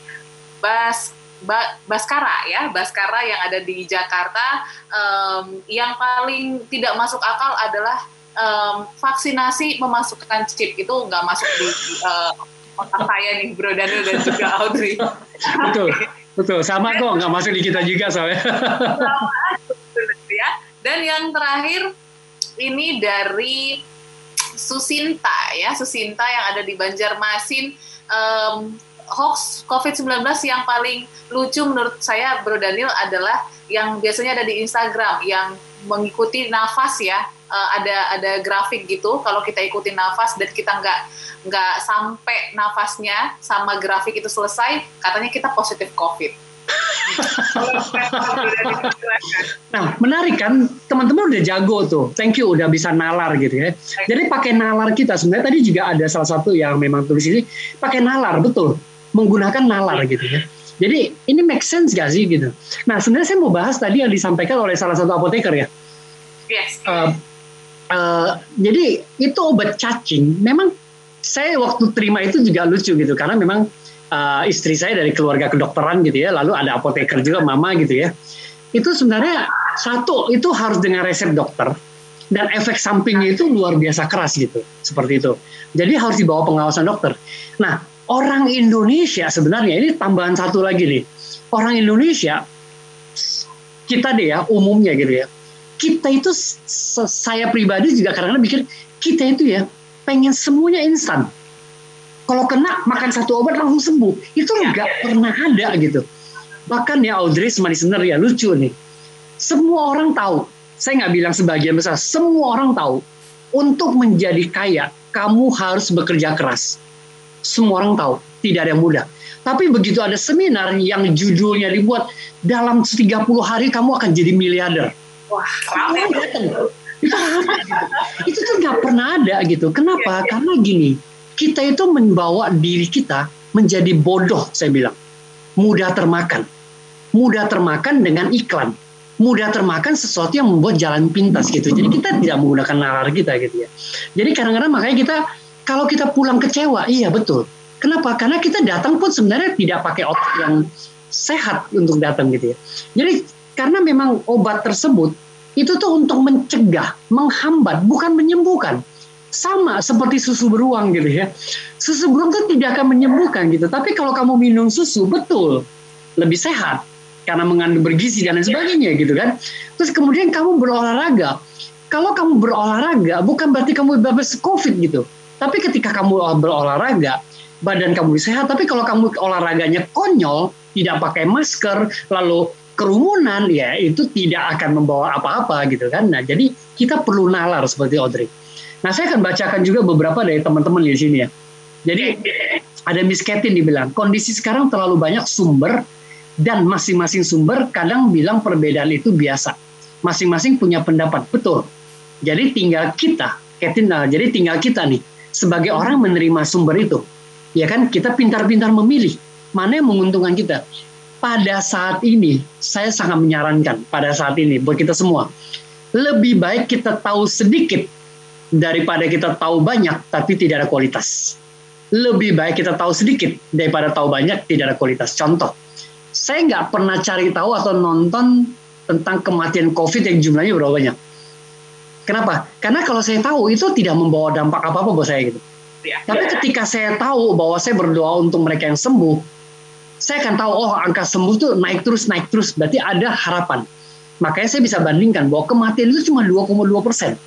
Speaker 4: Bas ba, Baskara ya, Baskara yang ada di Jakarta um, yang paling tidak masuk akal adalah um, vaksinasi memasukkan chip itu nggak masuk di uh, otak saya nih Bro Daniel dan juga Audrey.
Speaker 3: betul, betul. Sama kok nggak masuk di kita juga soalnya.
Speaker 4: ya. Dan yang terakhir ini dari Susinta ya, Susinta yang ada di Banjarmasin. Um, hoax COVID-19 yang paling lucu menurut saya Bro Daniel adalah yang biasanya ada di Instagram yang mengikuti nafas ya. Uh, ada ada grafik gitu kalau kita ikuti nafas dan kita nggak nggak sampai nafasnya sama grafik itu selesai katanya kita positif covid.
Speaker 3: Nah menarik kan? Teman-teman udah jago tuh. Thank you udah bisa nalar gitu ya. Jadi pakai nalar kita sebenarnya tadi juga ada salah satu yang memang tulis ini pakai nalar betul menggunakan nalar gitu ya jadi ini make sense gak sih gitu nah sebenarnya saya mau bahas tadi yang disampaikan oleh salah satu apoteker ya
Speaker 4: yes.
Speaker 3: Uh, Uh, jadi itu obat cacing. Memang saya waktu terima itu juga lucu gitu karena memang uh, istri saya dari keluarga kedokteran gitu ya, lalu ada apoteker juga mama gitu ya. Itu sebenarnya satu itu harus dengan resep dokter dan efek sampingnya itu luar biasa keras gitu, seperti itu. Jadi harus dibawa pengawasan dokter. Nah, orang Indonesia sebenarnya ini tambahan satu lagi nih. Orang Indonesia kita deh ya umumnya gitu ya kita itu saya pribadi juga kadang-kadang mikir kita itu ya pengen semuanya instan. Kalau kena makan satu obat langsung sembuh, itu nggak pernah ada gitu. Bahkan ya Audrey listener ya lucu nih. Semua orang tahu, saya nggak bilang sebagian besar, semua orang tahu untuk menjadi kaya kamu harus bekerja keras. Semua orang tahu, tidak ada yang mudah. Tapi begitu ada seminar yang judulnya dibuat dalam 30 hari kamu akan jadi miliarder.
Speaker 4: Wah, ramai
Speaker 3: datang. Itu tuh nggak pernah ada gitu. Kenapa? Karena gini, kita itu membawa diri kita menjadi bodoh, saya bilang. Mudah termakan. Mudah termakan dengan iklan. Mudah termakan sesuatu yang membuat jalan pintas gitu. Jadi kita tidak menggunakan nalar kita gitu ya. Jadi kadang-kadang makanya kita kalau kita pulang kecewa, iya betul Kenapa? Karena kita datang pun sebenarnya tidak pakai otak yang sehat untuk datang gitu ya. Jadi karena memang obat tersebut itu tuh untuk mencegah, menghambat, bukan menyembuhkan. Sama seperti susu beruang gitu ya. Susu beruang tuh tidak akan menyembuhkan gitu. Tapi kalau kamu minum susu betul lebih sehat karena mengandung bergizi dan lain sebagainya gitu kan. Terus kemudian kamu berolahraga. Kalau kamu berolahraga bukan berarti kamu bebas COVID gitu. Tapi ketika kamu berolahraga, badan kamu sehat. Tapi kalau kamu olahraganya konyol, tidak pakai masker, lalu kerumunan, ya itu tidak akan membawa apa-apa gitu kan. Nah, jadi kita perlu nalar seperti Audrey. Nah, saya akan bacakan juga beberapa dari teman-teman di sini ya. Jadi ada Miss Katin dibilang, kondisi sekarang terlalu banyak sumber dan masing-masing sumber kadang bilang perbedaan itu biasa. Masing-masing punya pendapat, betul. Jadi tinggal kita, Katin, nah, jadi tinggal kita nih, sebagai orang menerima sumber itu ya kan kita pintar-pintar memilih mana yang menguntungkan kita. Pada saat ini saya sangat menyarankan pada saat ini buat kita semua lebih baik kita tahu sedikit daripada kita tahu banyak tapi tidak ada kualitas. Lebih baik kita tahu sedikit daripada tahu banyak tidak ada kualitas. Contoh, saya nggak pernah cari tahu atau nonton tentang kematian COVID yang jumlahnya berapa banyak. Kenapa? Karena kalau saya tahu itu tidak membawa dampak apa-apa buat saya gitu
Speaker 4: ya.
Speaker 3: Tapi ketika saya tahu bahwa saya berdoa untuk mereka yang sembuh, saya akan tahu oh angka sembuh tuh naik terus naik terus berarti ada harapan. Makanya saya bisa bandingkan bahwa kematian itu cuma 2,2 persen,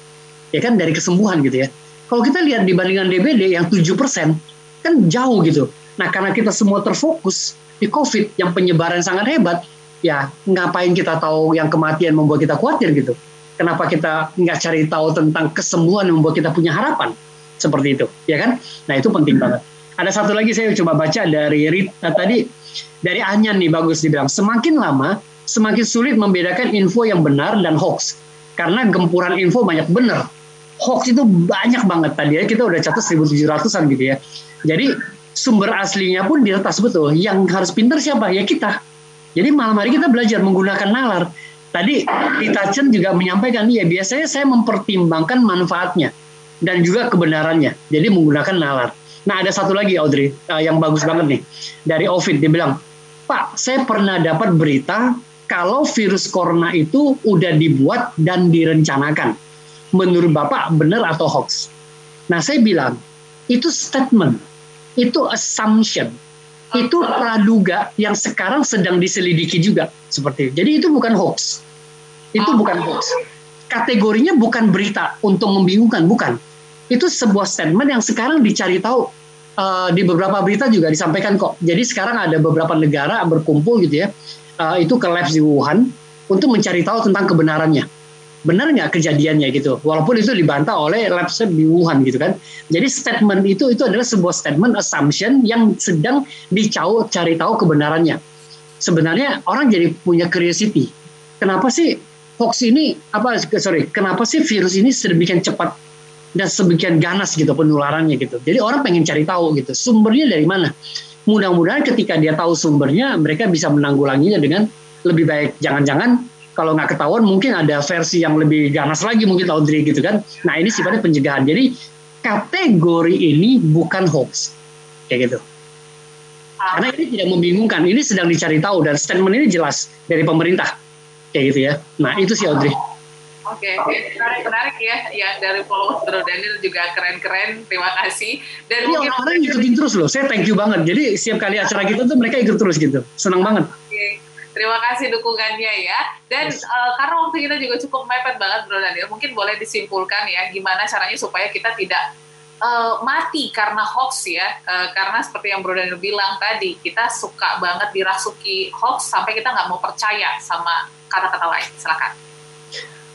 Speaker 3: ya kan dari kesembuhan gitu ya. Kalau kita lihat dibandingkan DBD yang 7 persen, kan jauh gitu. Nah karena kita semua terfokus di COVID yang penyebaran sangat hebat, ya ngapain kita tahu yang kematian membuat kita khawatir gitu. Kenapa kita nggak cari tahu tentang kesembuhan yang membuat kita punya harapan? seperti itu, ya kan? Nah itu penting banget. Ada satu lagi saya coba baca dari Rita tadi dari Anyan nih bagus dibilang semakin lama semakin sulit membedakan info yang benar dan hoax karena gempuran info banyak benar. Hoax itu banyak banget tadi ya kita udah catat 1700-an gitu ya. Jadi sumber aslinya pun diretas betul. Yang harus pintar siapa? Ya kita. Jadi malam hari kita belajar menggunakan nalar. Tadi Rita Chen juga menyampaikan, ya biasanya saya mempertimbangkan manfaatnya dan juga kebenarannya. Jadi menggunakan nalar. Nah ada satu lagi Audrey uh, yang bagus banget nih dari Ovid dia bilang, Pak saya pernah dapat berita kalau virus corona itu udah dibuat dan direncanakan. Menurut Bapak benar atau hoax? Nah saya bilang itu statement, itu assumption, itu praduga yang sekarang sedang diselidiki juga seperti itu. Jadi itu bukan hoax, itu bukan hoax. Kategorinya bukan berita untuk membingungkan, bukan itu sebuah statement yang sekarang dicari tahu uh, di beberapa berita juga disampaikan kok. Jadi sekarang ada beberapa negara berkumpul gitu ya, uh, itu ke labs di Wuhan untuk mencari tahu tentang kebenarannya. Benar nggak kejadiannya gitu? Walaupun itu dibantah oleh labs di Wuhan gitu kan. Jadi statement itu itu adalah sebuah statement assumption yang sedang dicau cari tahu kebenarannya. Sebenarnya orang jadi punya curiosity. Kenapa sih hoax ini apa sorry? Kenapa sih virus ini sedemikian cepat dan sebegian ganas gitu penularannya gitu. Jadi orang pengen cari tahu gitu sumbernya dari mana. Mudah-mudahan ketika dia tahu sumbernya mereka bisa menanggulanginya dengan lebih baik. Jangan-jangan kalau nggak ketahuan mungkin ada versi yang lebih ganas lagi mungkin laundry gitu kan. Nah ini sifatnya pencegahan. Jadi kategori ini bukan hoax kayak gitu. Karena ini tidak membingungkan. Ini sedang dicari tahu dan statement ini jelas dari pemerintah kayak gitu ya. Nah itu sih Audrey.
Speaker 4: Oke, okay. menarik, menarik ya. Ya dari followers Bro Daniel juga keren-keren. Terima kasih.
Speaker 3: Dan iya, orang-orang ngikutin terus loh. Saya thank you banget. Jadi setiap kali acara kita tuh mereka ikut terus gitu. Senang banget.
Speaker 4: Oke. Okay. Terima kasih dukungannya ya. Dan yes. uh, karena waktu kita juga cukup mepet banget Bro Daniel, mungkin boleh disimpulkan ya gimana caranya supaya kita tidak uh, mati karena hoax ya. Uh, karena seperti yang Bro Daniel bilang tadi, kita suka banget dirasuki hoax sampai kita nggak mau percaya sama kata-kata lain. Silakan.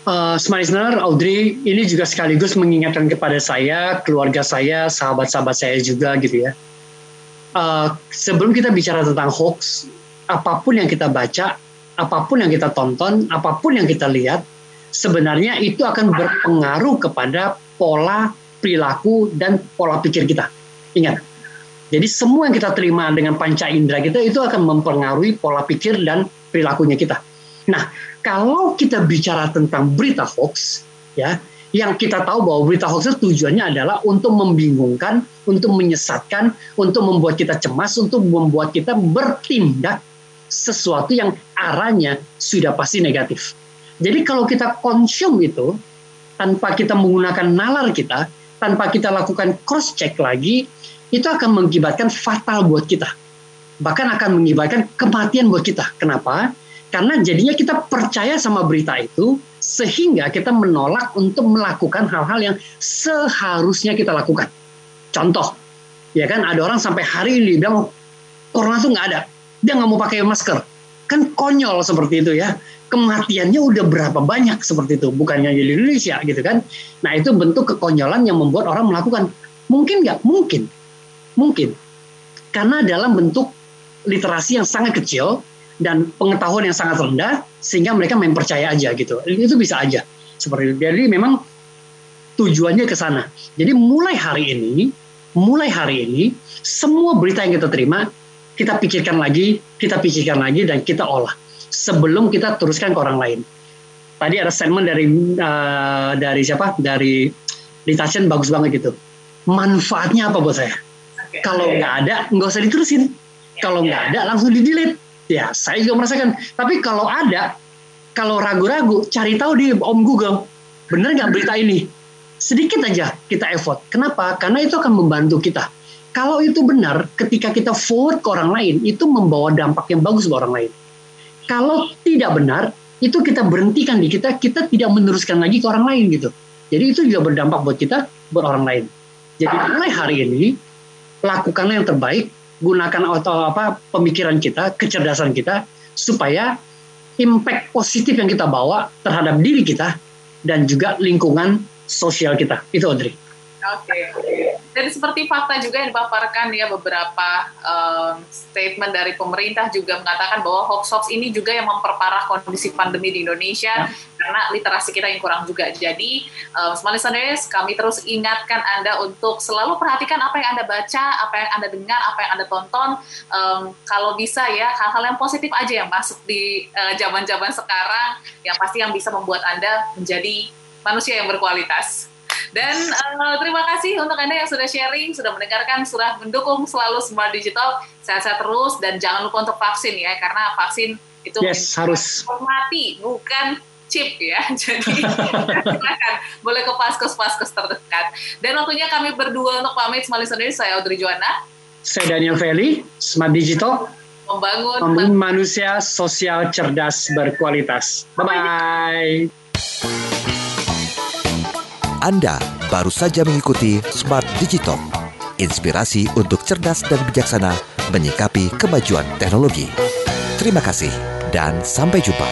Speaker 3: Uh, Smart Listener, Audrey, ini juga sekaligus mengingatkan kepada saya, keluarga saya, sahabat-sahabat saya juga gitu ya. uh, sebelum kita bicara tentang hoax, apa pun yang kita baca, apa pun yang kita tonton, apa pun yang kita lihat, sebenarnya itu akan berpengaruh kepada pola perilaku dan pola pikir kita. Ingat, jadi semua yang kita terima dengan panca indera kita itu akan mempengaruhi pola pikir dan perilakunya kita. Nah, kalau kita bicara tentang berita hoax, ya, yang kita tahu bahwa berita hoax itu tujuannya adalah untuk membingungkan, untuk menyesatkan, untuk membuat kita cemas, untuk membuat kita bertindak sesuatu yang arahnya sudah pasti negatif. Jadi kalau kita konsum itu tanpa kita menggunakan nalar kita, tanpa kita lakukan cross check lagi, itu akan mengibatkan fatal buat kita. Bahkan akan mengibatkan kematian buat kita. Kenapa? Karena jadinya kita percaya sama berita itu sehingga kita menolak untuk melakukan hal-hal yang seharusnya kita lakukan. Contoh, ya kan ada orang sampai hari ini bilang corona itu nggak ada, dia nggak mau pakai masker. Kan konyol seperti itu ya. Kematiannya udah berapa banyak seperti itu, bukannya di Indonesia gitu kan. Nah itu bentuk kekonyolan yang membuat orang melakukan. Mungkin nggak? Mungkin Mungkin. Karena dalam bentuk literasi yang sangat kecil dan pengetahuan yang sangat rendah sehingga mereka main percaya aja gitu. Itu bisa aja seperti itu. Jadi memang tujuannya ke sana. Jadi mulai hari ini, mulai hari ini semua berita yang kita terima kita pikirkan lagi, kita pikirkan lagi dan kita olah sebelum kita teruskan ke orang lain. Tadi ada statement dari uh, dari siapa? Dari Litation bagus banget gitu. Manfaatnya apa buat saya? Kalau nggak ada, nggak usah diterusin. Kalau nggak ada, langsung di delete. Ya, saya juga merasakan. Tapi kalau ada, kalau ragu-ragu, cari tahu di Om Google. Bener nggak berita ini? Sedikit aja kita effort. Kenapa? Karena itu akan membantu kita. Kalau itu benar, ketika kita forward ke orang lain, itu membawa dampak yang bagus ke orang lain. Kalau tidak benar, itu kita berhentikan di kita, kita tidak meneruskan lagi ke orang lain gitu. Jadi itu juga berdampak buat kita, buat orang lain. Jadi mulai hari ini, lakukanlah yang terbaik, gunakan atau apa pemikiran kita, kecerdasan kita supaya impact positif yang kita bawa terhadap diri kita dan juga lingkungan sosial kita. Itu Audrey.
Speaker 4: Oke. Okay. Dan seperti fakta juga yang dipaparkan ya beberapa um, statement dari pemerintah juga mengatakan bahwa hoax-hoax ini juga yang memperparah kondisi pandemi di Indonesia ya. karena literasi kita yang kurang juga. Jadi, um, smart listeners, kami terus ingatkan Anda untuk selalu perhatikan apa yang Anda baca, apa yang Anda dengar, apa yang Anda tonton. Um, kalau bisa ya hal-hal yang positif aja yang masuk di uh, zaman-zaman uh, sekarang yang pasti yang bisa membuat Anda menjadi manusia yang berkualitas. Dan uh, terima kasih untuk Anda yang sudah sharing, sudah mendengarkan, sudah mendukung selalu Smart Digital. Sehat-sehat terus dan jangan lupa untuk vaksin ya, karena vaksin itu
Speaker 3: yes, harus
Speaker 4: mati, bukan chip ya. Jadi silakan boleh ke paskes-paskes terdekat. Dan waktunya kami berdua untuk pamit Smart Listeners, saya Audrey Joanna.
Speaker 3: Saya Daniel Feli, Smart Digital.
Speaker 4: Membangun,
Speaker 3: membangun manusia sosial cerdas berkualitas. Bye-bye.
Speaker 1: Anda baru saja mengikuti Smart Digital, inspirasi untuk cerdas dan bijaksana menyikapi kemajuan teknologi. Terima kasih dan sampai jumpa.